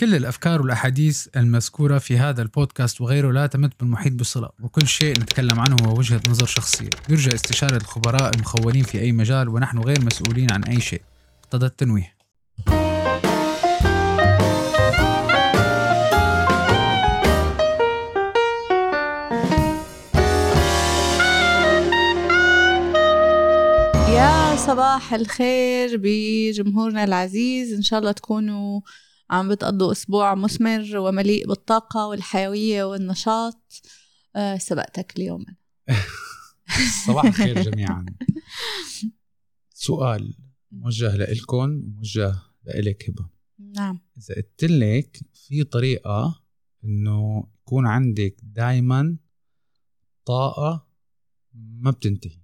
كل الأفكار والأحاديث المذكورة في هذا البودكاست وغيره لا تمت بالمحيط بصلة وكل شيء نتكلم عنه هو وجهة نظر شخصية. يرجى استشارة الخبراء المخولين في أي مجال ونحن غير مسؤولين عن أي شيء. اقتضى التنويه. يا صباح الخير بجمهورنا العزيز. إن شاء الله تكونوا عم بتقضوا أسبوع مثمر ومليء بالطاقة والحيوية والنشاط. أه سبقتك اليوم. صباح الخير جميعا. سؤال موجه لإلكم وموجه لإلك هبة. نعم. إذا قلت لك في طريقة إنه يكون عندك دايما طاقة ما بتنتهي.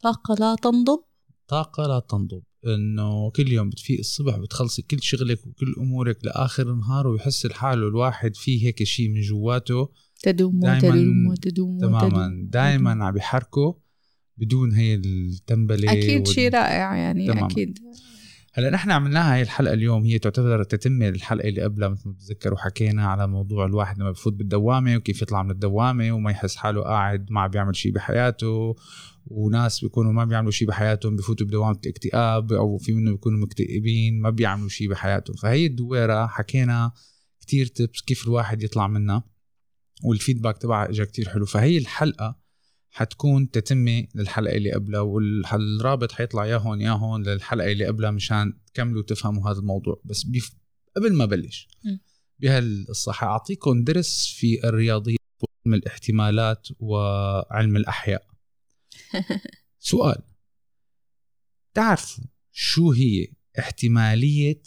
طاقة لا تنضب. طاقة لا تنضب. إنه كل يوم بتفيق الصبح بتخلصي كل شغلك وكل أمورك لآخر النهار ويحس الحال الواحد فيه هيك شيء من جواته تدوم وتدوم وتدوم تماما. دائما عم بيحركه بدون هي التنبلة أكيد وال- شيء رائع يعني تماماً. أكيد هلا نحن عملناها هي الحلقة اليوم هي تعتبر تتمه للحلقه اللي قبلها مثل ما بتذكر وحكينا على موضوع الواحد لما بفوت بالدوامة وكيف يطلع من الدوامة وما يحس حاله قاعد ما عم بيعمل شيء بحياته وناس بيكونوا ما بيعملوا شيء بحياتهم بفوتوا بدوامة اكتئاب أو في منهم بيكونوا مكتئبين ما بيعملوا شيء بحياتهم. فهي الدويرة حكينا كتير تبس كيف الواحد يطلع منها والفيدباك تبعها اجى كتير حلو. فهي الحلقة حتكون تتمه للحلقة اللي قبلها والرابط حيطلع يا هون يا هون للحلقة اللي قبلها مشان تكملوا تفهموا هذا الموضوع. بس بيف... قبل ما بلش م. بهالقصه حاعطيكم درس في الرياضيات وعلم الاحتمالات وعلم الأحياء. سؤال. تعرفوا شو هي احتمالية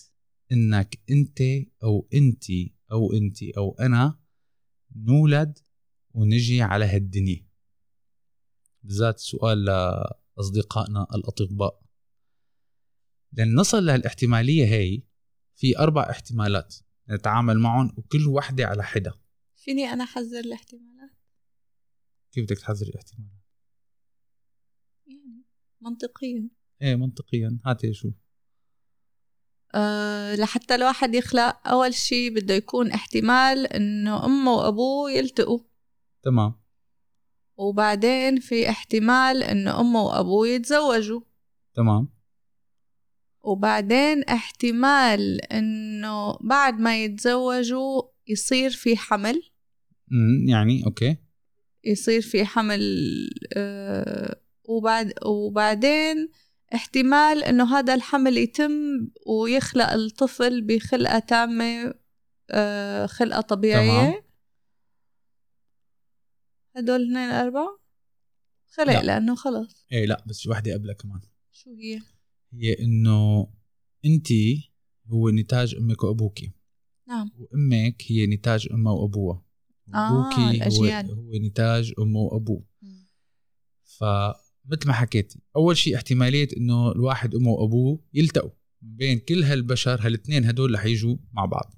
إنك أنت أو انت أو انت أو أنا نولد ونجي على هالدنيا؟ بالذات سؤال لأصدقائنا الأطباء. لأن نصل لهالاحتمالية هي في أربع احتمالات نتعامل معهم وكل وحدة على حدة. فيني أنا أحذر الاحتمالات؟ كيف بدك تحذري الاحتمالات؟ يعني منطقيا. إيه منطقيا. هاتي شو؟ أه لحتى الواحد يخلق أول شيء بده يكون احتمال إنه أمه وأبوه يلتقوا. تمام. وبعدين في احتمال إنه أمه وأبوه يتزوجوا. تمام. وبعدين احتمال إنه بعد ما يتزوجوا يصير في حمل. امم يعني أوكي. يصير في حمل آه، وبعد وبعدين احتمال إنه هذا الحمل يتم ويخلق الطفل بخلقة تامة آه، خلقة طبيعية. تمام. هدول اثنين أربعة؟ خلق لا. لأنه خلص. إيه لا بس في وحدة قبلها كمان. شو هي؟ هي إنه انت هو نتاج أمك وابوكي نعم. وأمك هي نتاج أمها وأبوها. آه، وابوكي هو, الأجيال. هو نتاج أمه وأبوه. فمثل ما حكيتي أول شيء احتمالية إنه الواحد أمه وأبوه يلتقوا بين كل هالبشر هالإثنين هدول رح يجوا مع بعض.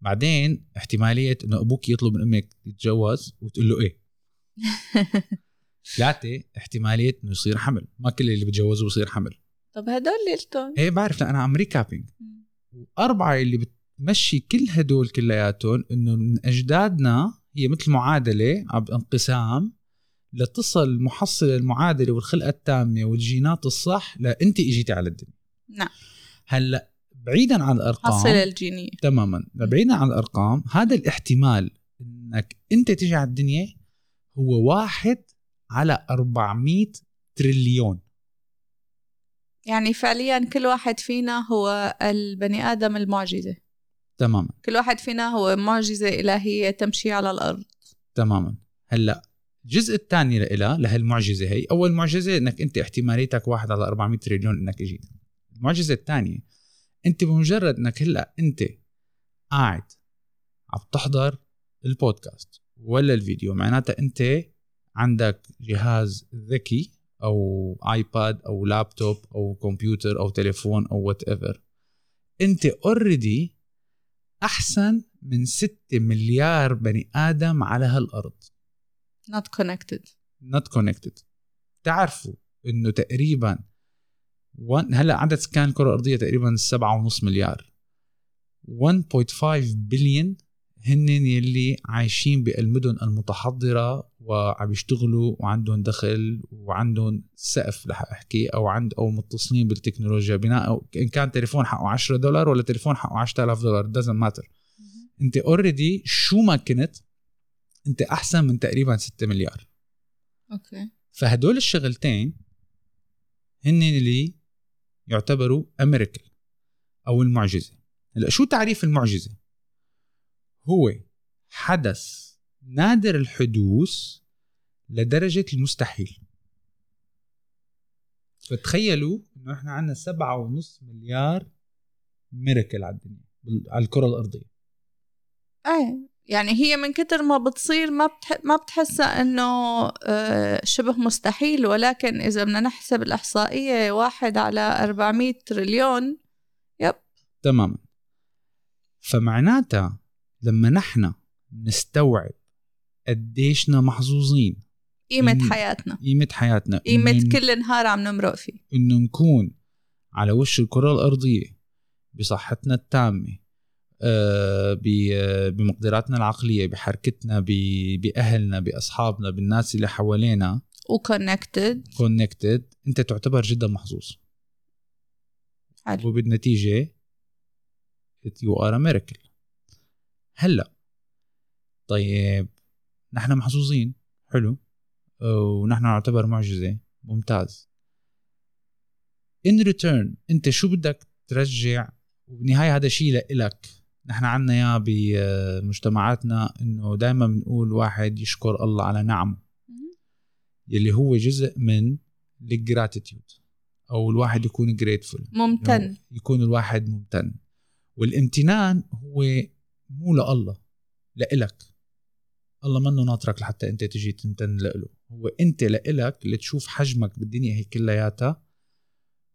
بعدين احتمالية إنه أبوك يطلب من أمك تتجوز وتقول له إيه؟ ثلاثة احتمالية إنه يصير حمل. ما كل اللي بتجوزوا بصير حمل. طب هدول ليلتهم إيه بعرف لأ أنا عم ريكابينج وأربعة اللي بتمشي كل هدول كلياتهم إنه من أجدادنا هي مثل معادلة عم انقسام لتصل محصلة المعادلة والخلقة التامة والجينات الصح لأنت إجيتي على الدنيا. نعم. هلأ بعيدا عن الأرقام. حصلة الجينية تماما. بعيدا عن الأرقام هذا الاحتمال إنك أنت تيجي على الدنيا هو واحد على 400 تريليون. يعني فعليا كل واحد فينا هو البني آدم المعجزة. تماما. كل واحد فينا هو معجزة إلهية تمشي على الأرض. تماما. هلأ الجزء الثاني لها لهالمعجزه هي أول معجزة إنك أنت احتماليتك واحد على 400 تريليون إنك إجيت. المعجزة الثانية أنت بمجرد إنك هلأ أنت قاعد عم تحضر البودكاست. ولا الفيديو. معناتها أنت عندك جهاز ذكي أو iPad أو لابتوب أو كمبيوتر أو تليفون أو whatever أنت already أحسن من 6 مليار بني آدم على هالأرض. Not connected. Not connected. تعرفوا إنه تقريبا هلأ عدد سكان الكرة الأرضية تقريبا سبعة ونص مليار. 1.5 بليون هن يلي عايشين بالمدن المتحضرة وعم يشتغلوا وعندهم دخل وعندهم سقف رح أحكي أو عند أو متصلين بالتكنولوجيا. بناء أو إن كان تليفون حقه 10 دولار ولا تليفون حقه 10000 دولار doesn't matter. أنت already شو ما كنت أنت أحسن من تقريبا 6 مليار. أوكي. فهدول الشغلتين هن اللي يعتبروا امريكل أو المعجزة. هلأ شو تعريف المعجزة؟ هو حدث نادر الحدوث لدرجة المستحيل. فتخيلوا إنه إحنا عندنا سبعة ونص مليار ميركل على الدنيا على الكرة الأرضية. إيه يعني هي من كتر ما بتصير ما بتح... ما بتحسها إنه آه، شبه مستحيل ولكن إذا بدنا نحسب الإحصائية واحد على 400 تريليون يب. تماما. فمعناتها لما نحن نستوعب قديشنا محظوظين. قيمة حياتنا. قيمة حياتنا. قيمة كل نهار عم نمرق فيه. إنه نكون على وش الكرة الأرضية بصحتنا التامة آه، ب- آه، بمقدراتنا العقلية بحركتنا ب- بأهلنا بأصحابنا بالناس اللي حوالينا. وكونكتد كونكتد أنت تعتبر جدا محظوظ. حلو. وبالنتيجة you are a miracle هلا. طيب نحن محظوظين. حلو. ونحن نعتبر معجزة. ممتاز. In return انت شو بدك ترجع؟ وبالنهاية هذا شيء لإلك نحن عنا اياه بمجتمعاتنا إنه دائما بنقول واحد يشكر الله على نعمه. يلي هو جزء من ال gratitude أو الواحد يكون grateful ممتن. يكون الواحد ممتن. والامتنان هو مو لله لإلك. الله منه ناطرك لحتى أنت تجي تمتن له هو أنت لإلك لتشوف حجمك بالدنيا هي كلياتها.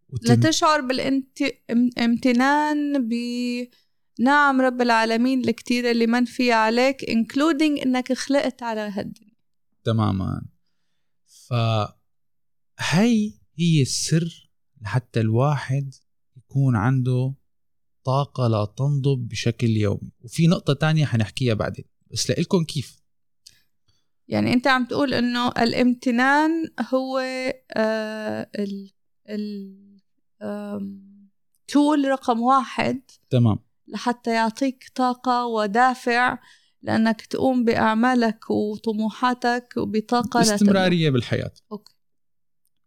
وتم... لتشعر بالامتنان بنعم رب العالمين الكتيرة اللي من فيها عليك including إنك خلقت على هالدنيا. تماما. فهي هي السر لحتى الواحد يكون عنده طاقة لا تنضب بشكل يومي وفي نقطة تانية حنحكيها بعدين بس لإلكم كيف يعني أنت عم تقول إنه الامتنان هو آه ال تول رقم واحد تمام لحتى يعطيك طاقة ودافع لأنك تقوم بأعمالك وطموحاتك بطاقة لا تبلى. استمرارية بالحياة أوكي.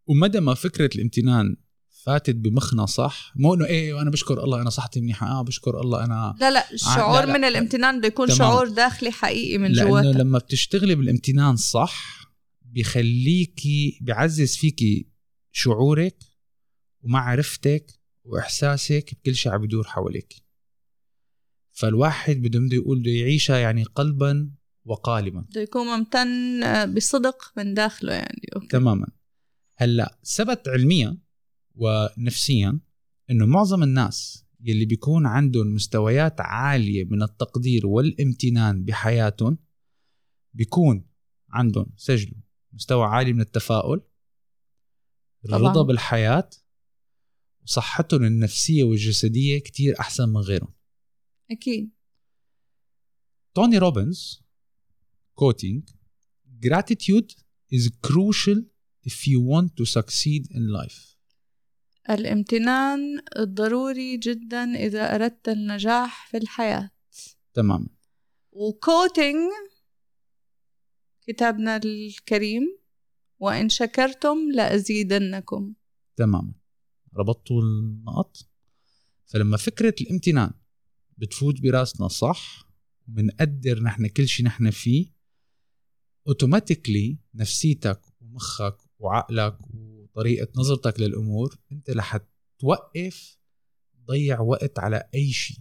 ومدى ما فكرة الامتنان فاتت بمخنا صح مو إنه إيه أنا بشكر الله أنا صحتي منيحة آه بشكر الله أنا لا لا الشعور لا، لا. من الامتنان بده يكون. شعور داخلي حقيقي من لأنه جواتك لما بتشتغلي بالامتنان صح بيخليكي بيعزز فيكي شعورك ومعرفتك وإحساسك بكل شيء عم بدور حواليك فالواحد بده بده يقول بده يعيشها يعني قلبا وقالبا بده يكون ممتن آه، بصدق من داخله يعني أوكي. تماما هلأ ثبت علميا ونفسيا إنه معظم الناس يلي بيكون عندهم مستويات عالية من التقدير والامتنان بحياتهم بيكون عندهم سجلوا مستوى عالي من التفاؤل الرضا طبعاً. بالحياة وصحتهم النفسية والجسدية كتير أحسن من غيرهم. أكيد. توني روبنز quoting gratitude is crucial if you want to succeed in life. الامتنان ضروري جدا إذا أردت النجاح في الحياة. تماما. وكوتينج كتابنا الكريم وإن شكرتم لأزيدنكم. تماما. ربطتوا النقط؟ فلما فكرة الامتنان بتفوت براسنا صح؟ وبنقدر نحن كل شيء نحن فيه اوتوماتيكلي نفسيتك ومخك وعقلك وطريقة نظرتك للأمور أنت رح توقف تضيع وقت على أي شيء.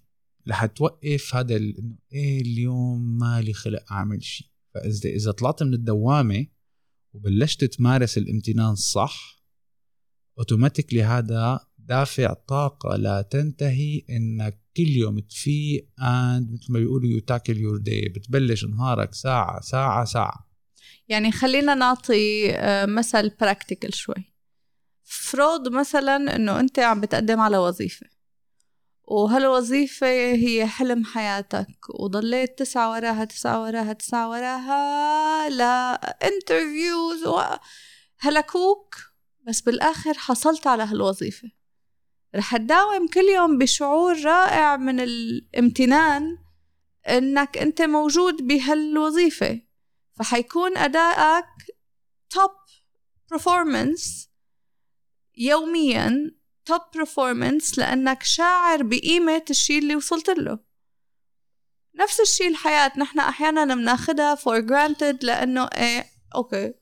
رح توقف هذا إنه إيه اليوم مالي خلق أعمل شيء. فاذا إذا طلعت من الدوامة وبلشت تمارس الامتنان صح automatically هذا دافع طاقة لا تنتهي إنك كل يوم تفيق and مثل ما بيقولوا you tackle your day بتبلش نهارك ساعة ساعة ساعة. يعني خلينا نعطي آه، مثل practical شوي. فرض مثلا إنه أنت عم بتقدم على وظيفة وهالوظيفة هي حلم حياتك وضليت تسعى وراها تسعى وراها تسعى وراها لانترفيوز هلكوك بس بالآخر حصلت على هالوظيفة. رح تداوم كل يوم بشعور رائع من الامتنان إنك أنت موجود بهالوظيفة. فحيكون أدائك توب performance يوميا توب performance لأنك شاعر بقيمة الشيء اللي وصلت له. نفس الشيء الحياة نحن أحيانا بناخدها for granted لأنه إيه أوكي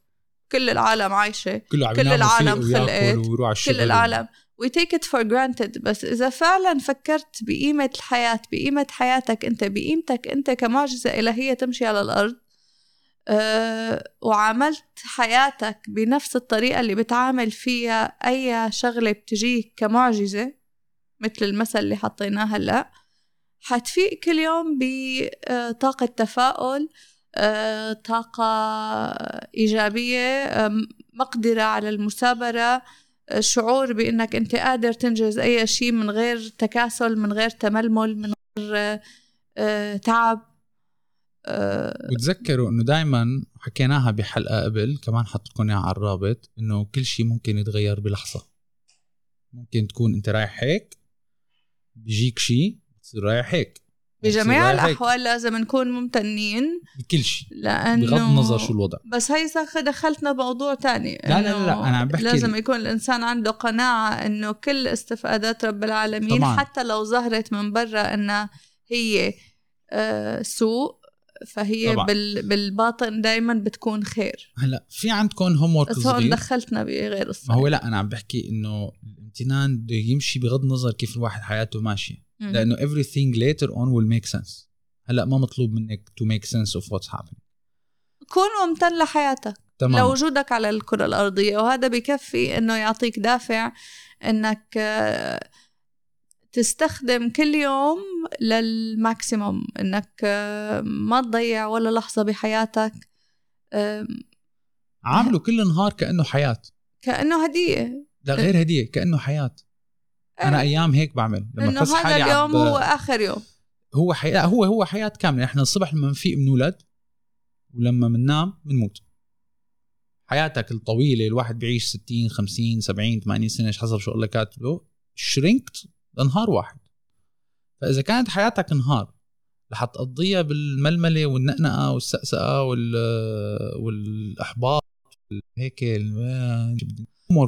كل العالم عايشة كل العالم خلقت كل العالم. We take it for granted. بس إذا فعلا فكرت بقيمة الحياة بقيمة حياتك أنت بقيمتك أنت كمعجزة إلهية تمشي على الأرض وعاملت حياتك بنفس الطريقة اللي بتعامل فيها أي شغلة بتجيك كمعجزة مثل المثل اللي حطيناه هلأ. حتفيق كل يوم بطاقة تفاؤل أه طاقة إيجابية مقدرة على المثابرة شعور بإنك أنت قادر تنجز أي شيء من غير تكاسل من غير تململ من غير آه، تعب. آه، وتذكروا إنه دائما حكيناها بحلقة قبل كمان حط لكم إياها على الرابط إنه كل شيء ممكن يتغير بلحظة. ممكن تكون أنت رايح هيك بيجيك شيء بتصير رايح هيك. بجميع الأحوال لازم نكون ممتنين. بكل شيء لأنه بغض النظر شو الوضع. بس هي دخلتنا بموضوع تاني. لا لا لا أنا عم بحكي لازم يكون الإنسان عنده قناعة إنه كل استفادات رب العالمين طبعاً. حتى لو ظهرت من برا إنها هي آه سوء فهي طبعا. بال بالباطن دائما بتكون خير. هلا في عندكم هوم ورك بس هون دخلتنا بغير الصحيح. ما هو لا أنا عم بحكي إنه الامتنان بده يمشي بغض النظر كيف الواحد حياته ماشية. لأنه everything later on will make sense. هلا ما مطلوب منك to make sense of what's happening. كون ممتن لحياتك. تمام. لوجودك على الكرة الأرضية وهذا بكفي إنه يعطيك دافع إنك آه، تستخدم كل يوم للماكسيموم إنك آه، ما تضيع ولا لحظة بحياتك. عامله كل نهار كأنه حياة. كأنه هدية. لا غير هدية كأنه حياة. أنا أيام هيك بعمل لما حالي هذا اليوم هو آخر يوم. هو حياة هو هو حياة كاملة. إحنا الصبح لما نفيق بنولد ولما بننام بنموت. حياتك الطويلة الواحد بيعيش 60 50 70 80 سنة حسب شو الله كاتبه. shrink it لنهار واحد. فإذا كانت حياتك نهار رح تقضيها بالململة والنقنقة والسقسقة وال والإحباط هيك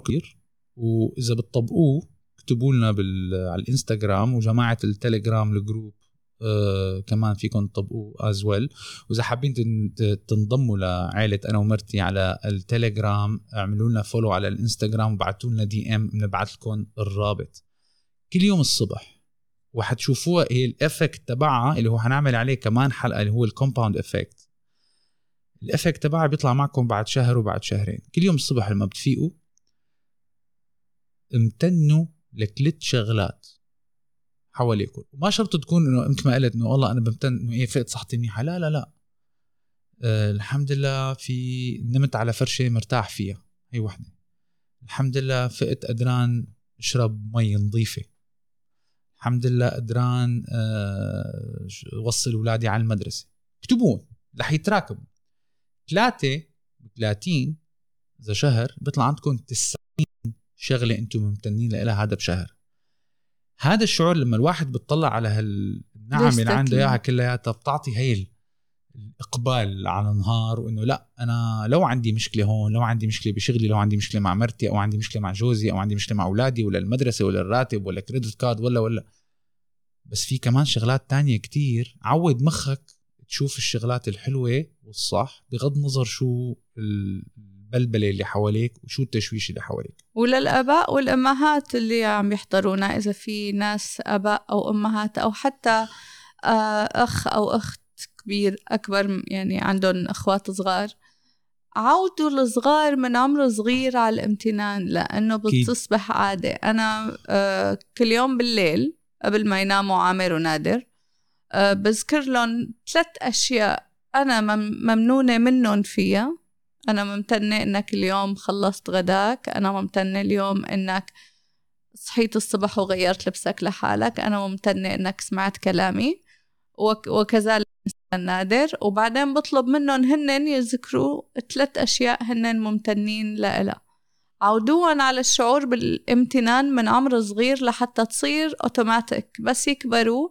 كثير وإذا بتطبقوه اكتبوا لنا بال... على الإنستغرام وجماعة التليجرام ال group آه كمان فيكم تطبقوا as well وإذا حابين تنضموا لعائله أنا ومرتي على التليجرام اعملوا لنا follow على الإنستغرام وبعتوا لنا DM بنبعث لكم الرابط. كل يوم الصبح وحتشوفوها هي ال effect تبعها اللي هو حنعمل عليه كمان حلقة اللي هو ال compound effect ال effect تبعها بيطلع معكم بعد شهر وبعد شهرين. كل يوم الصبح لما بتفيقوا امتنوا لثلاث شغلات حواليكم. وما شرط تكون إنه مثل ما قلت إنه والله أنا بمتن إنه إيه فقت صحتي منيحة. لا لا لا. أه الحمد لله في نمت على فرشة مرتاح فيها هي وحدة. الحمد لله فقت قدران أشرب مي نظيفة. الحمد لله قدران أه وصل أولادي على المدرسة. اكتبون رح يتراكموا. ثلاثة 30 إذا شهر بيطلع عندكم 90 شغلة أنتم ممتنين لها هذا بشهر. هذا الشعور لما الواحد بتطلع على هالنعم اللي عنده إياها كلياتها بتعطي هي الإقبال على النهار وإنه لا أنا لو عندي مشكلة هون لو عندي مشكلة بشغلي لو عندي مشكلة مع مرتي أو عندي مشكلة مع جوزي أو عندي مشكلة مع أولادي ولا المدرسة ولا الراتب ولا كريدت كارد ولا ولا. بس في كمان شغلات تانية كتير. عود مخك تشوف الشغلات الحلوة والصح بغض النظر شو البلبلة اللي حواليك وشو التشويش اللي حواليك. وللاباء والأمهات اللي عم يحضرونا إذا في ناس آباء أو أمهات أو حتى آه، أخ أو أخت. كبير أكبر يعني عندهم أخوات صغار. عودوا الصغار من عمر صغير على الامتنان لأنه بتصبح عادة. أنا آه، كل يوم بالليل قبل ما يناموا عامر ونادر آه، بذكر لهم ثلاث أشياء أنا ممنونة منهم فيها. أنا ممتنة إنك اليوم خلصت غداك. أنا ممتنة اليوم إنك صحيت الصبح وغيرت لبسك لحالك. أنا ممتنة إنك سمعت كلامي. وك وكذلك النادر وبعدين بطلب منهم هن يذكروا ثلاث أشياء هن ممتنين لها عودوهم على الشعور بالامتنان من عمر صغير لحتى تصير اوتوماتيك بس يكبروا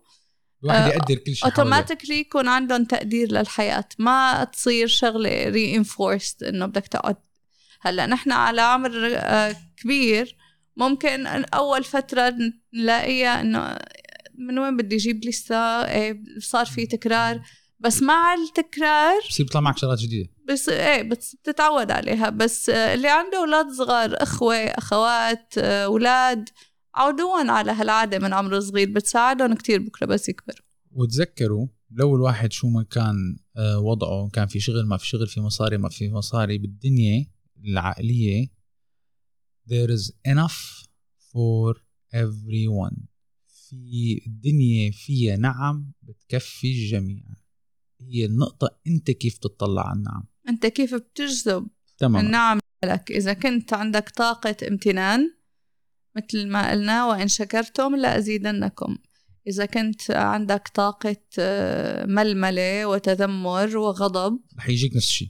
الواحد يقدر كل شيء automatically يكون عندهم تقدير للحياة. ما تصير شغلة ري انفورست إنه بدك تقعد. هلأ نحن على عمر آه، كبير. ممكن أول فترة نلاقيها إنه من وين بدي أجيب لسه؟ إيه صار في تكرار. بس مع التكرار بصير بيطلع معك شغلات جديدة. بس إيه بس بتتعود عليها. بس اللي عنده أولاد صغار أخوة أخوات أولاد عودوهم على هالعادة من عمر صغير. بتساعدهم كتير بكرة بس يكبروا. وتذكروا لو الواحد شو ما كان آه، وضعه كان في شغل ما في شغل في مصاري ما في مصاري بالدنيا العقلية there is enough for everyone. في الدنيا فيها نعم بتكفي الجميع. هي النقطة أنت كيف تطلع على النعم؟ أنت كيف بتجذب تمام. النعم لك؟ إذا كنت عندك طاقة امتنان مثل ما قلنا وإن شكرتم لأزيدنكم. إذا كنت عندك طاقة آه، ململة وتذمر وغضب رح يجيك نفس الشيء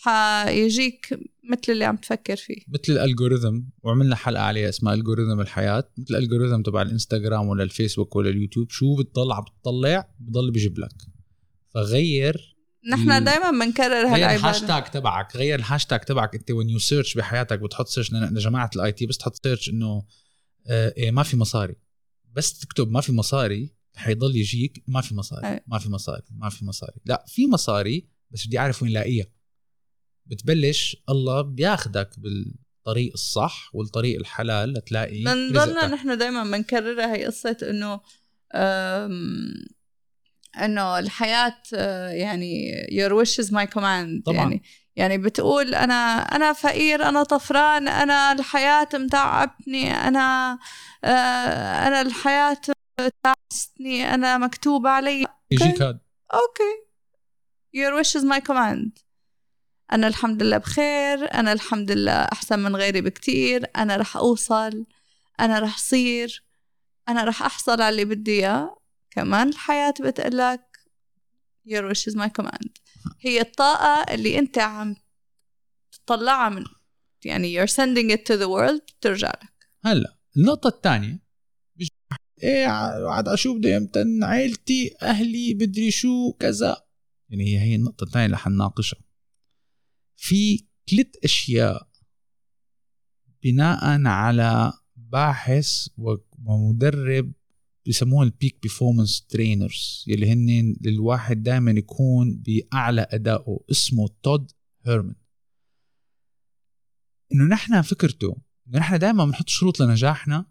حيجيك مثل اللي عم تفكر فيه. مثل ال algorithm وعملنا حلقة عليها اسمها algorithm الحياة. مثل ال algorithm تبع الإنستغرام ولا الفيسبوك ولا اليوتيوب شو بتطلع بتطلع بضل بيجيب لك. فغير نحن دائما بنكرر هالعبارة. غير الهاشتاج تبعك غير الهاشتاج تبعك انت when you search بحياتك بتحط search لجماعة ال IT بس تحط search إنه آه إيه ما في مصاري. بس تكتب ما في مصاري حيضل يجيك ما في مصاري ما في مصاري ما في مصاري. لا في مصاري بس بدي أعرف وين لاقيها. بتبلش الله بياخدك بالطريق الصح والطريق الحلال لتلاقي بنضلنا نحن دائما بنكررها هي قصة إنه إنه الحياة آه، يعني your wish is my command. طبعا. يعني يعني بتقول أنا أنا فقير أنا طفران أنا الحياة متعبتني أنا آه، أنا الحياة تعستني أنا مكتوب علي. يجيك هذا. أوكي. your wish is my command. أنا الحمد لله بخير أنا الحمد لله أحسن من غيري بكتير أنا رح أوصل أنا رح صير أنا رح أحصل على اللي بدي إياه. كمان الحياة بتقلك. Your wish is my command. هي الطاقة اللي أنت عم تطلعها من يعني you're sending it to the world ترجع لك. هلا النقطة الثانية إيه عاد شو بدي امتن عيلتي أهلي بدري شو كذا. يعني هي هي النقطة الثانية اللي حنناقشها في ثلاث أشياء بناء على باحث ومدرب بسموها ال peak performance trainers يلي هن للواحد دائما يكون بأعلى أدائه اسمه تود هيرمان. إنه نحن فكرته إنه نحن دائما بنحط شروط لنجاحنا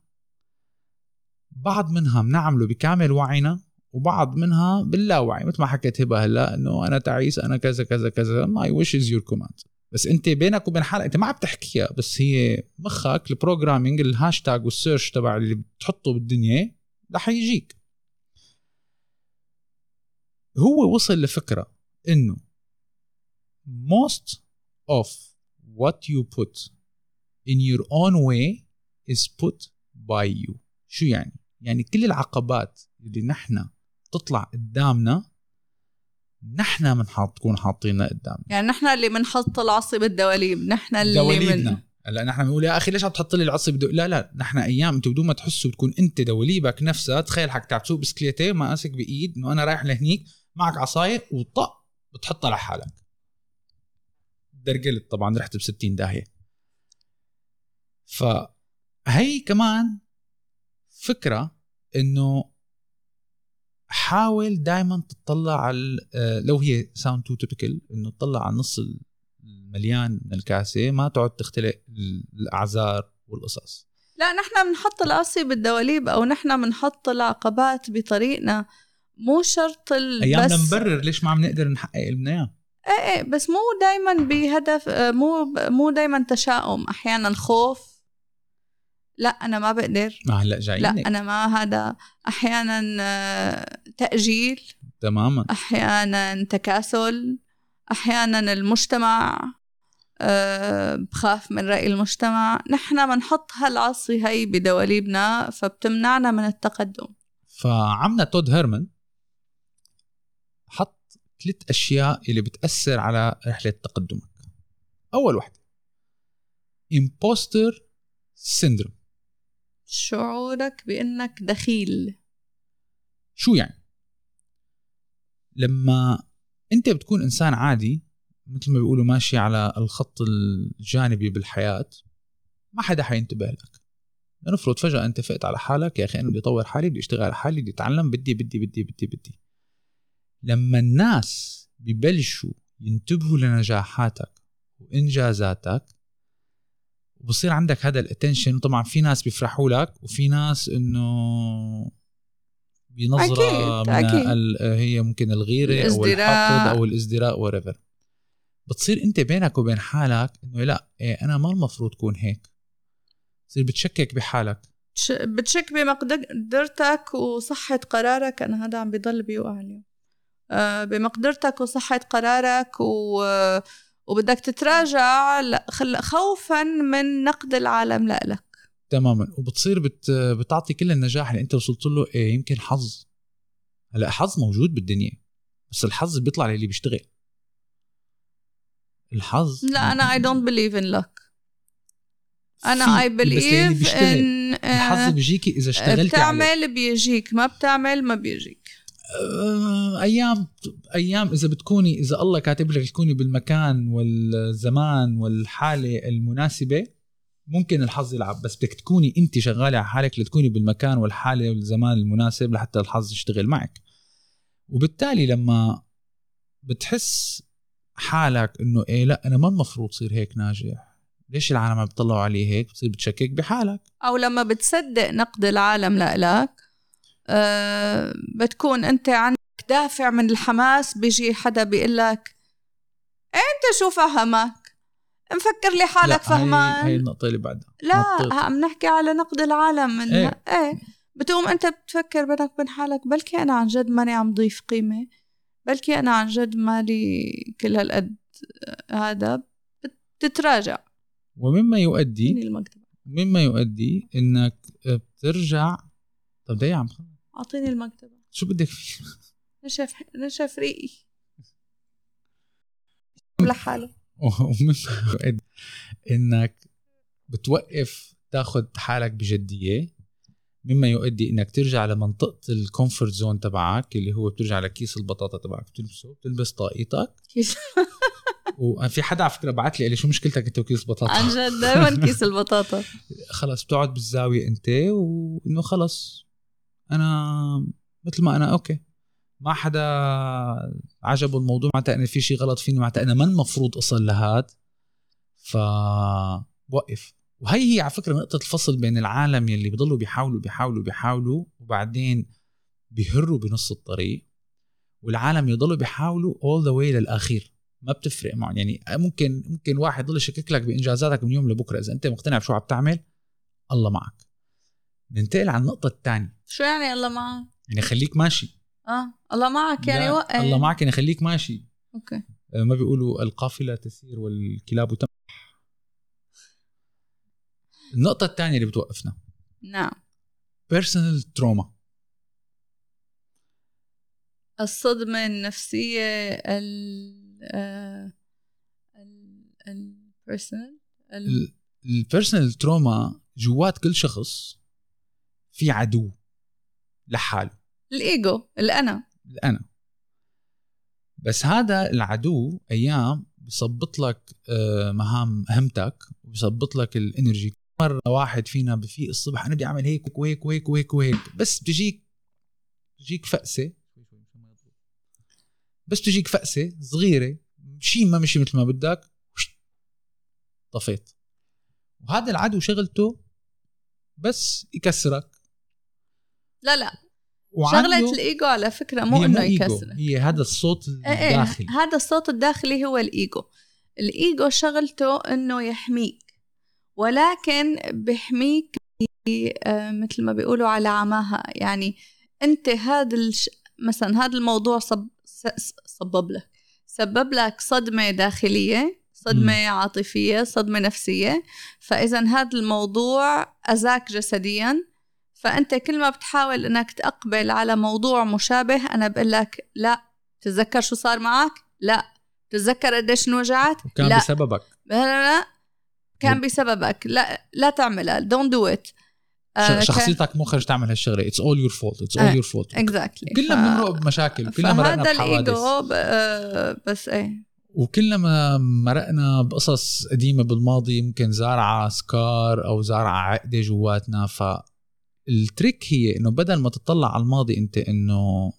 بعض منها بنعمله بكامل وعينا وبعض منها باللاوعي مثل ما حكيت هبة هلا إنه أنا تعيس أنا كذا كذا كذا my wish is your command بس أنت بينك وبين حالك أنت ما عم تحكيها بس هي مخك ال programming ال hashtag وال search تبع اللي بتحطه بالدنيا رح يجيك. هو وصل لفكرة إنه most of what you put in your own way is put by you. شو يعني؟ يعني كل العقبات اللي نحن تطلع قدامنا نحن بنحط تكون حاطينها قدامنا. يعني نحن اللي بنحط العصي بالدواليب نحن اللي دواليبنا. من... هلا نحن بنقول يا أخي ليش عم تحط لي العصي بدو... لا لا نحن أيام أنتم بدون ما تحسوا بتكون أنت دواليبك نفسها تخيل حك تعب تسوق بسكليتين ماسك بإيد إنه أنا رايح لهنيك معك عصايه وطق بتحطها لحالك درجلت طبعا رحت ب 60 داهية. فهي كمان فكرة إنه حاول دائما تطلع على آه، لو هي sound too typical إنه تطلع على النص المليان من الكاسه ما تقعد تختلق الأعذار والقصص. لا نحن بنحط العصي بالدواليب أو نحن بنحط العقبات بطريقنا. مو شرط أيامنا نبرر ليش ما عم نقدر نحقق اللي بدنا اياه إيه بس مو دائما بهدف مو مو دائما تشاؤم. أحيانا خوف لا أنا ما بقدر. ما هلأ جايين لا أنا ما هذا. أحيانا آه، تأجيل. تماما. أحيانا تكاسل. أحيانا المجتمع. بخاف من رأي المجتمع. نحن بنحط هالعصي هي بدواليبنا فبتمنعنا من التقدم. فعمنا تود هيرمان حط ثلاث أشياء اللي بتأثر على رحلة تقدمك. أول واحدة imposter syndrome. شعورك بأنك دخيل. شو يعني؟ لما أنت بتكون إنسان عادي مثل ما بيقولوا ماشي على الخط الجانبي بالحياة ما حدا حينتبه لك نفرض فجأة أنت فقت على حالك يا أخي أنا بدي أطور حالي بدي أشتغل على حالي بدي أتعلم بدي بدي بدي بدي بدي لما الناس ببلشوا ينتبهوا لنجاحاتك وإنجازاتك وبصير عندك هذا الاتنشن طبعا في ناس بيفرحوا لك وفي ناس إنه بنظرة أكيد. من أكيد. هي ممكن الغيرة أو الازدراء. الحقد أو الازدراء وريفر بتصير انت بينك وبين حالك انه لا إيه أنا ما المفروض كون هيك. تصير بتشكك بحالك. تش- بتشك بمقدرتك وصحة قرارك. أنا هذا عم بيضل بيوقع اليوم. آه، بمقدرتك وصحة قرارك و... وبدك تتراجع. خوفا من نقد العالم لك تماما. وبتصير بت بتعطي كل النجاح اللي انت وصلت له إيه يمكن حظ. هلأ حظ موجود بالدنيا. بس الحظ بيطلع للي بيشتغل. الحظ؟ لا in luck. أنا I في- بس اللي believe بيشتغل. إن الحظ آه، بيجيكي إذا اشتغلتي عليه. بتعمل بيجيك. ما بتعمل ما بيجيك. آه، أيام أيام إذا بتكوني إذا الله كاتب لك تكوني بالمكان والزمان والحالة المناسبة ممكن الحظ يلعب. بس بدك تكوني أنت شغالة على حالك لتكوني بالمكان والحالة والزمان المناسب لحتى الحظ يشتغل معك. وبالتالي لما بتحس حالك إنه إيه لا أنا ما المفروض صير هيك ناجح. ليش العالم عم بيطلعوا علي هيك؟ بتصير بتشكك بحالك. أو لما بتصدق نقد العالم لإلك أه بتكون أنت عندك دافع من الحماس بيجي حدا بيقول لك أنت شو فهمك؟ مفكر لي حالك فهمان هاي النقطة اللي بعدها. لا. عم نحكي على نقد العالم. من إيه. إيه. بتقوم أنت بتفكر بينك وبين حالك بلكي أنا عن جد ماني عم ضيف قيمة. بلكي أنا عن جد مالي كل هالقد هذا بتتراجع. ومما يؤدي المكتبة. مما يؤدي إنك بترجع طب ده يا عم خلص. أعطيني المكتبة. شو بدك فيه نشف نشف ريقي. لحالي ومما يؤدي إنك بتوقف تاخذ حالك بجدية. مما يؤدي إنك ترجع لمنطقه ال comfort zone تبعك اللي هو بترجع لكيس البطاطا تبعك بتلبسه بتلبس طاقيتك. وفي حدا على فكرة بعت لي قال لي شو مشكلتك أنت وكيس بطاطا عن جد دائما كيس البطاطا. خلص بتقعد بالزاوية أنت وإنه خلص. أنا مثل ما أنا okay. ما حدا عجبه الموضوع معناتها أنا في شيء غلط فيني معناتها أنا ما المفروض أصل لهاد ف وقف وهي هي على فكرة نقطة الفصل بين العالم يلي بيضلوا بيحاولوا بيحاولوا بيحاولوا وبعدين بيهروا بنص الطريق والعالم يضلوا بيحاولوا all the way للآخير. ما بتفرق معهم. يعني ممكن ممكن واحد يضل يشكك لك بإنجازاتك من يوم لبكرة. إذا أنت مقتنع بشو عم تعمل الله معك. ننتقل على النقطة الثانية. شو يعني الله معك؟ يعني خليك ماشي. آه الله معك يعني وقف الله معك يعني خليك ماشي. okay. آه، ما بيقولوا القافلة تسير والكلاب تنبح النقطة الثانية اللي بتوقفنا. نعم. personal trauma الصدمة النفسية ال ال ال personal ال personal trauma جوات كل شخص في عدو لحاله. الإيجو الأنا. الأنا. بس هذا العدو أيام بيظبط لك آه، مهام مهمتك وبيظبط لك ال energy مرة واحد فينا بفيق الصبح أنا بدي اعمل هيك وهيك وهيك وهيك وهيك بس بتجيك بتجيك فأسة. بس بتجيك فأسة صغيرة شيء ما مشي مثل ما بدك طفيت. وهذا العدو شغلته بس يكسرك. لا لا. شغلة الإيجو على فكرة مو إنه إيجو، يكسر هي هذا الصوت إيه إيه، الداخلي. هذا الصوت الداخلي هو الإيجو. الإيجو شغلته إنه يحميك. ولكن بيحميك ب- آه، مثل ما بيقولوا على عماها. يعني أنت هذا الش... مثلا هذا الموضوع صب... صبب لك. سبب لك صدمة داخلية صدمة مم. عاطفية صدمة نفسية. فإذا هذا الموضوع أذاك جسديا. فأنت كل ما بتحاول أنك تقبل على موضوع مشابه أنا بقول لك لا. تتذكر شو صار معك؟ لا. تتذكر قديش انوجعت كان لا. بسببك. لا لا, لا. كان بسببك. لا لا تعملها. don't do it شخصيتك مو خرج تعمل هالشغلة. it's all your fault it's all your fault exactly كلنا بنمرق بمشاكل. كلنا مرقنا بحوادث. الايجو آه، بس إيه. وكلنا ما مرقنا بقصص قديمة بالماضي. ممكن زارعة scar أو زارعة عقدة جواتنا. فال trick هي إنه بدل ما تطلع على الماضي أنت إنه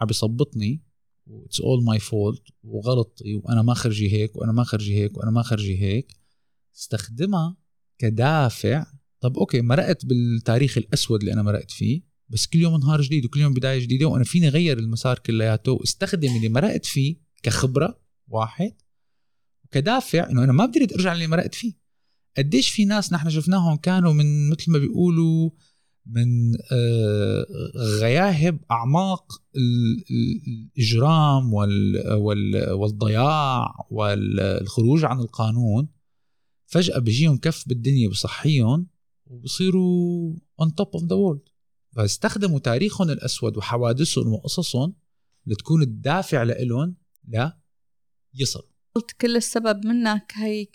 عم بيصبطني it's all my fault وغلطي وأنا ما خرجي هيك وأنا ما خرجي هيك وأنا ما خرجي هيك. استخدمها كدافع. طب okay مرقت بالتاريخ الأسود اللي أنا مرقت فيه بس كل يوم نهار جديد وكل يوم بداية جديدة وأنا فيني غير المسار كلياته. واستخدم اللي مرقت فيه كخبرة. واحد. وكدافع إنه أنا ما بدي أرجع اللي مرقت فيه. قديش في ناس نحن شفناهم كانوا من مثل ما بيقولوا من آه، غياهب أعماق الإجرام والضياع والخروج عن القانون فجأة بيجيهم كف بالدنيا بصحيهم وبصيروا on top of the world. فاستخدموا تاريخهم الأسود وحوادثهم وقصصهم لتكون الدافع لإلهم لا يصل قلت كل السبب منك هي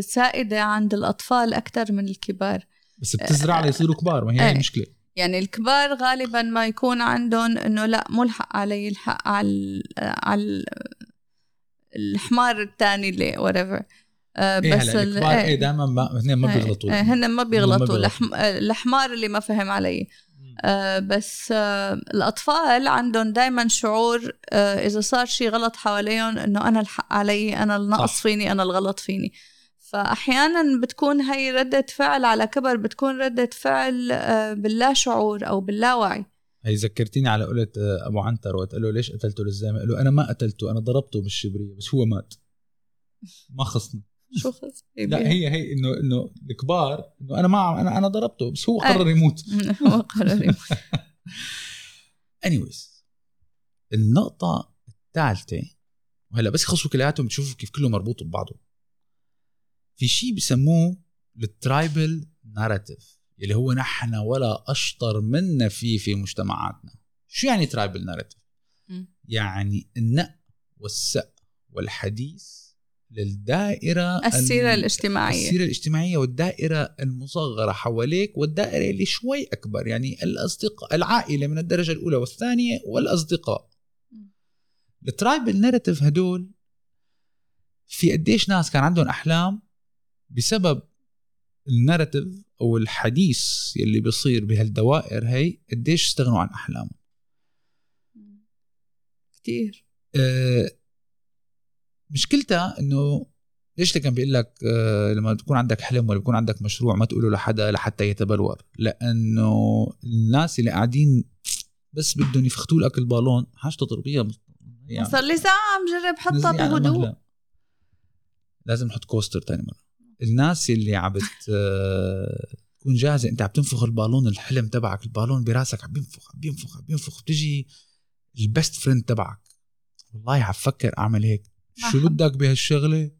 سائدة عند الأطفال أكثر من الكبار. بس بتزرع ليصيروا كبار ما هي إيه. المشكلة. يعني الكبار غالبا ما يكون عندهم إنه لا مو الحق علي الحق على على الحمار الثاني اللي وريفر آه إيه بس الكبار إيه, إيه دائما ما هن ما إيه، بيغلطوا. إيه هن ما بيغلطوا. الحمار اللي ما فهم علي. آه بس آه الأطفال عندهم دايما شعور آه إذا صار شيء غلط حواليهم إنه أنا الحق علي أنا النقص فيني أنا الغلط فيني. فأحيانا بتكون هي ردة فعل على كبر بتكون ردة فعل آه، باللا شعور أو باللاوعي هي ذكرتيني على قولة آه، أبو عنتر وقت قال له ليش قتلته للزلمه؟ قال له أنا ما قتلته أنا ضربته بالشبرية بس هو مات. ما خصني شو خص؟ لا هي هي إنه إنه الكبار إنه أنا ما أنا أنا ضربته بس هو قرر يموت. هو قرر يموت. انيويز النقطة الثالثة وهلأ بس يخلصوا كلياتهم بتشوفوا كيف كله مربوط ببعضه في شيء بسموه ال tribal narrative اللي هو نحن ولا أشطر منا فيه في مجتمعاتنا. شو يعني tribal narrative؟ يعني النق والسق والحديث للدائرة السيرة الاجتماعية. السيرة الاجتماعية والدائرة المصغرة حواليك والدائرة اللي شوي أكبر يعني الأصدقاء العائلة من الدرجة الأولى والثانية والأصدقاء. ال tribal narrative هدول في قديش ناس كان عندهم أحلام بسبب ال narrative أو الحديث يلي بيصير بهالدوائر هي قديش استغنوا عن أحلامهم. كثير آه مشكلتها إنه ليش كان بيقول لك آه لما تكون عندك حلم ولا بيكون عندك مشروع ما تقوله لحدا لحتى يتبلور. لأنه الناس اللي قاعدين بس بدهم يفختوا لك البالون حاجته تربيه يعني صار لي ساعة عم جرب حطها بهدوء. لازم نحط coaster تاني مرة. الناس اللي عم تكون جاهزة. انت عم تنفخ البالون الحلم تبعك البالون براسك عم بينفخ عم بينفخ عم بينفخ. بتجي ال best friend تبعك. والله عم فكر أعمل هيك. شو بدك بهالشغلة؟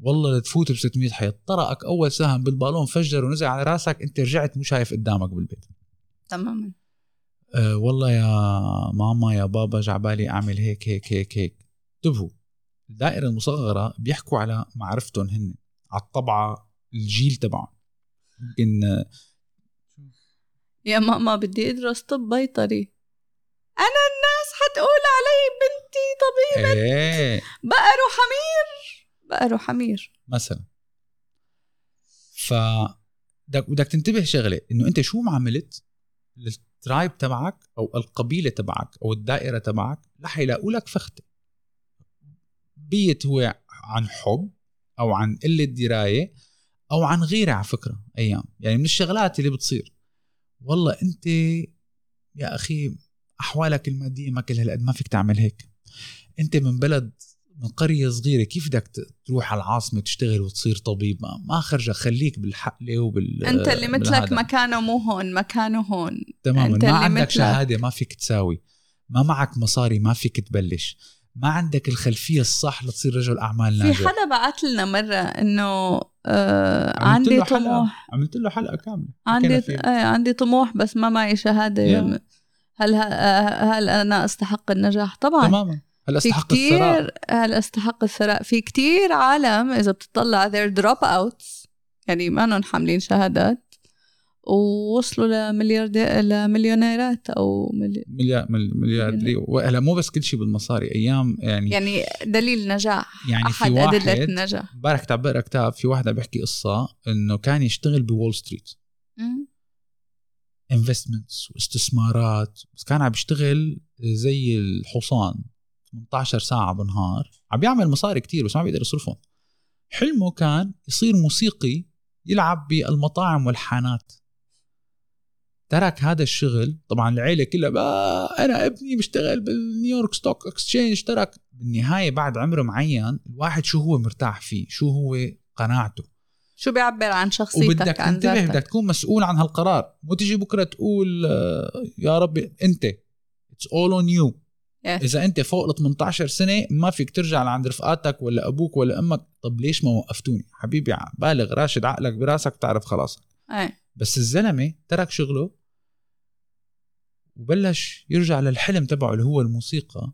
والله لتفوت ب 600 حيط. طرقك أول سهم بالبالون فجر ونزل على راسك. انت رجعت مو شايف قدامك بالبيت. تماما. أه والله يا ماما يا بابا جعبالي أعمل هيك هيك هيك هيك. انتبهوا. الدائرة المصغرة بيحكوا على معرفتهم هن. على الطبعة الجيل تبعهم. يمكن يا ماما بدي أدرس طب بيطري. أنا الناس حتقول علي بنتي طبيبة. إيه. بقر وحمير بقر وحمير مثلا. ف بدك بدك تنتبه شغلة إنه أنت شو ما عملت للترايب تبعك أو القبيلة تبعك أو الدائرة تبعك رح يلاقوا لك فخته بيت هو عن حب أو عن قلة دراية أو عن غيرة على فكرة أيام. يعني من الشغلات اللي بتصير. والله أنت يا أخي أحوالك المادية ما كل هالقد ما فيك تعمل هيك. أنت من بلد من قرية صغيرة كيف بدك تروح على العاصمة تشتغل وتصير طبيب؟ ما خرجة خليك بالحقلة وبال أنت اللي مثلك مكانه مو هون مكانه هون. تماما. ما عندك. شهادة ما فيك تساوي. ما معك مصاري ما فيك تبلش. ما عندك الخلفية الصح لتصير رجل أعمال في ناجح. حدا بعت لنا مرة إنه آه عندي. طموح. عملت له حلقة كاملة. عندي. آه عندي طموح بس ما معي شهادة. يلا. هل هل أنا أستحق النجاح؟ طبعا. تماما. في أستحق الثراء؟ هل أستحق الثراء؟ في كتير عالم إذا بتطلع their drop outs. يعني ما حاملين شهادات. ووصلوا لملياردير لمليونيرات أو ملي... مليار ملياردير وهلا مو بس كل شيء بالمصاري أيام يعني يعني دليل نجاح. يعني في احد أدلة واحد النجاح امبارح كنت عم بقرا كتاب في واحد عم بيحكي قصة إنه كان يشتغل بول ستريت. investments واستثمارات. بس كان عم بيشتغل زي الحصان 18 ساعة بالنهار عم بيعمل مصاري كتير بس ما بيقدر يصرفهم. حلمه كان يصير موسيقي يلعب بالمطاعم والحانات. ترك هذا الشغل. طبعا العيلة كلها بقى أنا ابني بيشتغل بال New York Stock Exchange. ترك بالنهاية بعد عمر معين الواحد شو هو مرتاح فيه؟ شو هو قناعته؟ شو بيعبر عن شخصيتك وبدك تنتبه بدك تكون مسؤول عن هالقرار. مو تيجي بكرة تقول آه، يا ربي أنت it's all on you. إذا أنت فوق ال 18 سنة ما فيك ترجع لعند رفقاتك ولا أبوك ولا أمك. طب ليش ما وقفتوني؟ حبيبي بالغ راشد عقلك براسك تعرف خلاص. إيه. بس الزلمة ترك شغله وبلش يرجع للحلم تبعه اللي هو الموسيقى.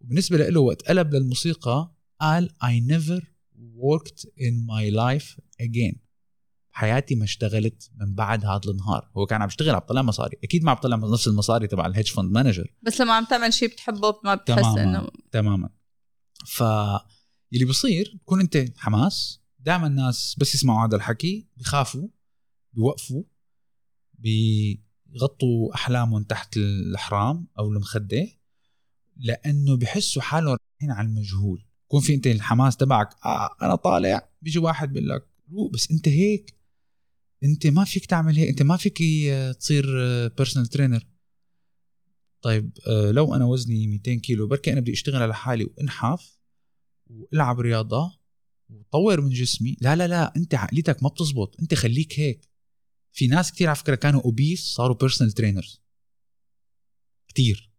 وبالنسبة له وقت قلب للموسيقى قال I never worked in my life again. حياتي ما اشتغلت من بعد هذا النهار. هو كان عم يشتغل عم بطلع مصاري. أكيد ما عم بطلع نفس المصاري تبع الهيدج فند مانجر بس لما عم تعمل شيء بتحبه ما بتحس تماما إنه تماما. ف اللي بصير تكون أنت حماس. دائما الناس بس يسمعوا هذا الحكي بخافوا بيوقفوا بيغطوا أحلامهم تحت الحرام أو المخدة لأنه بحسوا حالهم رايحين على المجهول. يكون في أنت الحماس تبعك آه أنا طالع بيجي واحد بيقول لك بس أنت هيك أنت ما فيك تعمل هيك أنت ما فيك آه، تصير personal trainer طيب آه، لو أنا وزني 200 كيلو بركي أنا بدي أشتغل على حالي وأنحف وألعب رياضة وطور من جسمي لا لا لا أنت عقليتك ما بتزبط أنت خليك هيك. في ناس كتير على فكرة كانوا obese صاروا personal trainers كتير.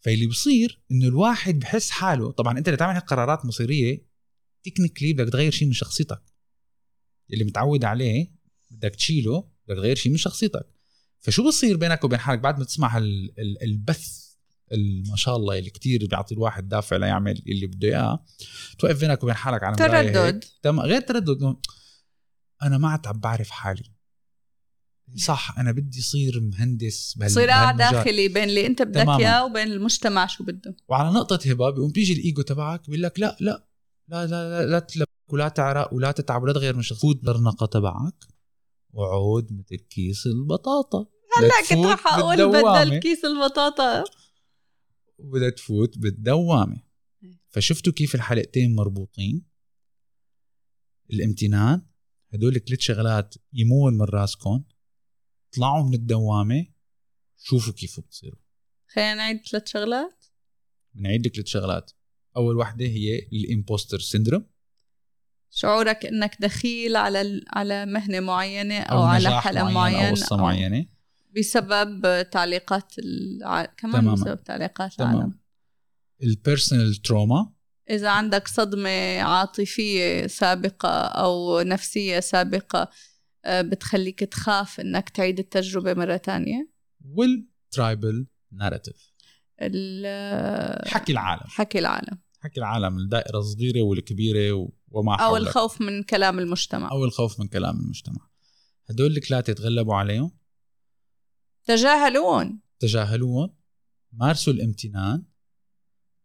فاللي بصير إنه الواحد بحس حاله طبعا أنت اللي تعمل قرارات مصيرية تكنيكلي بدك تغير شيء من شخصيتك. اللي متعود عليه بدك تشيله بدك تغير شيء من شخصيتك. فشو بصير بينك وبين حالك؟ بعد ما تسمع ال- ال- البث ال- ما شاء الله اللي كتير بيعطي الواحد دافع ليعمل اللي بده إياه توقف بينك وبين حالك على. تردد. تم غير تردد أنا ما عاد عم بعرف حالي. صح أنا بدي صير مهندس بهال- صراع بهالمجال. داخلي بين اللي أنت بدك. إياه وبين المجتمع شو بده. وعلى نقطة هبة بيقوم بيجي الإيجو تبعك بيقول لك لا لا لا لا لا, لا تلبك ولا تعرق ولا تتعب ولا تغير من شخص. فوت بالشرنقة تبعك وعود مثل كيس البطاطا. هلأ كنت رح أقول. بدل كيس البطاطا. وبدها تفوت بالدوامة. فشفتوا كيف الحلقتين مربوطين؟ الامتنان هدول ثلاث شغلات شيلوهم من راسكم طلعوا من الدوامة شوفوا كيف بتصيروا. خلينا نعيد ثلاث شغلات. بنعيد لك ثلاث شغلات. أول وحدة هي ال impostor syndrome شعورك إنك دخيل على على مهنة معينة أو, أو على حلم معين معين أو قصة أو معينة. بسبب تعليقات الع... كمان تماماً. بسبب تعليقات تمام. العالم. ال personal trauma إذا عندك صدمة عاطفية سابقة أو نفسية سابقة آه، بتخليك تخاف إنك تعيد التجربة مرة تانية؟ وال tribal narrative ال- حكي العالم. حكي العالم. حكي العالم الدائرة الصغيرة والكبيرة وما أو حولك. الخوف من كلام المجتمع. أو الخوف من كلام المجتمع. هدول الثلاثة تغلبوا عليهم؟ تجاهلون. تجاهلوهم مارسوا الامتنان.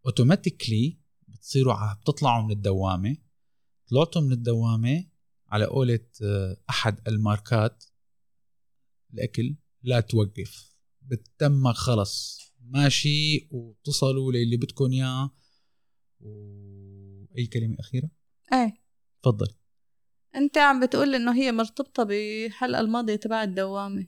اوتوماتيكلي بتصيروا ع- بتطلعوا من الدوامة. طلعتوا من الدوامة على قولة آه، أحد الماركات. الأكل لا توقف. بتتمك خلص. ماشي وتصلوا للي بدكم إياه. وأي كلمة أخيرة؟ إيه. تفضل. أنت عم بتقول إنه هي مرتبطة بالحلقة الماضية تبع الدوامة.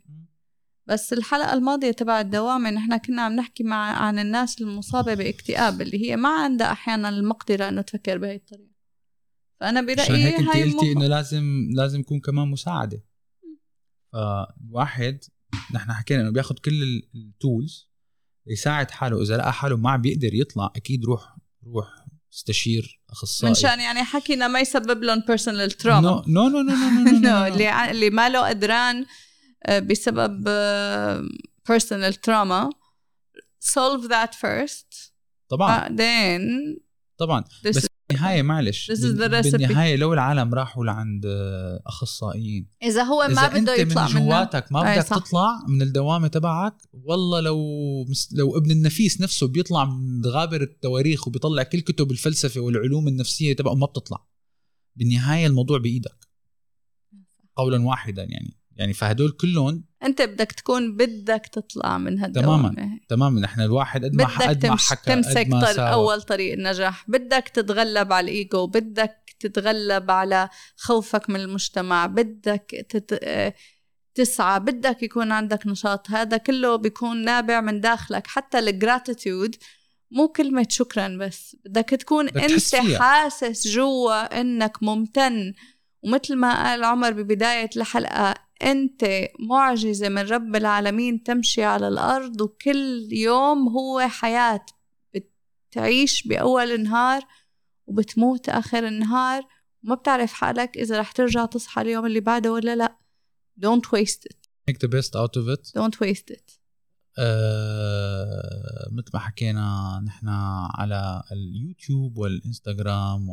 بس الحلقة الماضية تبع الدوامة نحن كنا عم نحكي مع عن الناس المصابة باكتئاب اللي هي ما عندها أحيانا المقدرة إنه تفكر بهي الطريقة. فأنا عشان برأيي هيك انت هاي قلتي. إنه لازم لازم يكون كمان مساعدة. فالواحد نحن حكينا إنه بياخذ كل ال tools يساعد حاله. إذا لقى حاله ما عم بيقدر يطلع أكيد روح روح استشير أخصائي. منشان يعني حكينا ما يسبب لهم personal trauma no no no no no اللي اللي ما له قدران بسبب personal trauma solve that first. طبعا. بعدين طبعا. بس بالنهاية معلش This is بال- the recipe. بالنهاية لو العالم راحوا لعند آه، أخصائيين إذا هو ما بده يطلع من جواتك ما بدك. تطلع من الدوامة تبعك والله لو لو ابن النفيس نفسه بيطلع من غابر التواريخ وبيطلع كل كتب الفلسفة والعلوم النفسية تبعه ما بتطلع. بالنهاية الموضوع بإيدك. قولا واحدا يعني. يعني فهدول كلهم انت بدك تكون بدك تطلع من هالدوامة تماماً. تماما نحن الواحد قد ما قد ما حكى تمسك قد ما طر ساوى. أول طريق النجاح بدك تتغلب على الإيجو بدك تتغلب على خوفك من المجتمع بدك تت... تسعى بدك يكون عندك نشاط هذا كله بيكون نابع من داخلك حتى الجراتيتيود مو كلمة شكرا بس بدك تكون أنت. حاسس جوا إنك ممتن ومثل ما قال عمر ببداية الحلقة أنت معجزة من رب العالمين تمشي على الأرض وكل يوم هو حياة. بتعيش بأول النهار وبتموت آخر النهار وما بتعرف حالك إذا رح ترجع تصحى اليوم اللي بعده ولا لأ. Don't waste it. Make the best out of it. Don't waste it. آه، مثل ما حكينا نحن على اليوتيوب والإنستغرام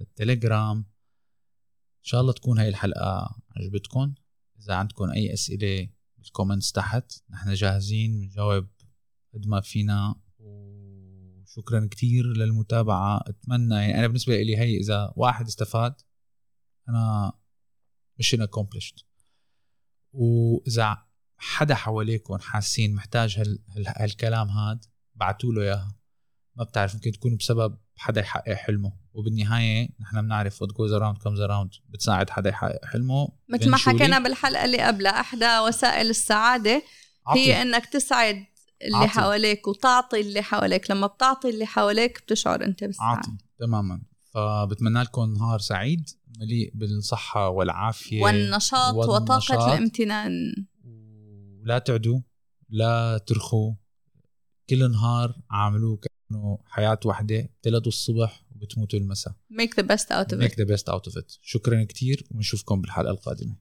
والتليجرام. إن شاء الله تكون هاي الحلقة عجبتكم إذا عندكم أي أسئلة بال comments تحت نحن جاهزين نجاوب قد ما فينا. وشكرا كتير للمتابعة. أتمنى يعني أنا بالنسبة لي هي إذا واحد استفاد أنا ميشن accomplished. وإذا حدا حواليكم حاسين محتاج. هال... هالكلام هاد بعتوا له إياها. ما بتعرف ممكن تكون بسبب حدا يحقق حلمه. وبالنهاية نحن بنعرف what goes around comes around. بتساعد حدا يحقق حلمه. مثل ما حكينا بالحلقة اللي قبلها إحدى وسائل السعادة عطي. هي إنك تسعد اللي عطي. حواليك وتعطي اللي حواليك. لما بتعطي اللي حواليك بتشعر أنت بالسعادة. عاطي تماما. فبتمنى لكم نهار سعيد مليء بالصحة والعافية والنشاط والنشاط. وطاقة الامتنان. ولا تعدوا لا ترخوا. كل نهار عاملوه كأنه حياة واحدة بتلدوا الصبح وبتموتوا المساء. Make the best out of it. make the best out of it. شكرا كتير ونشوفكم بالحلقة القادمة.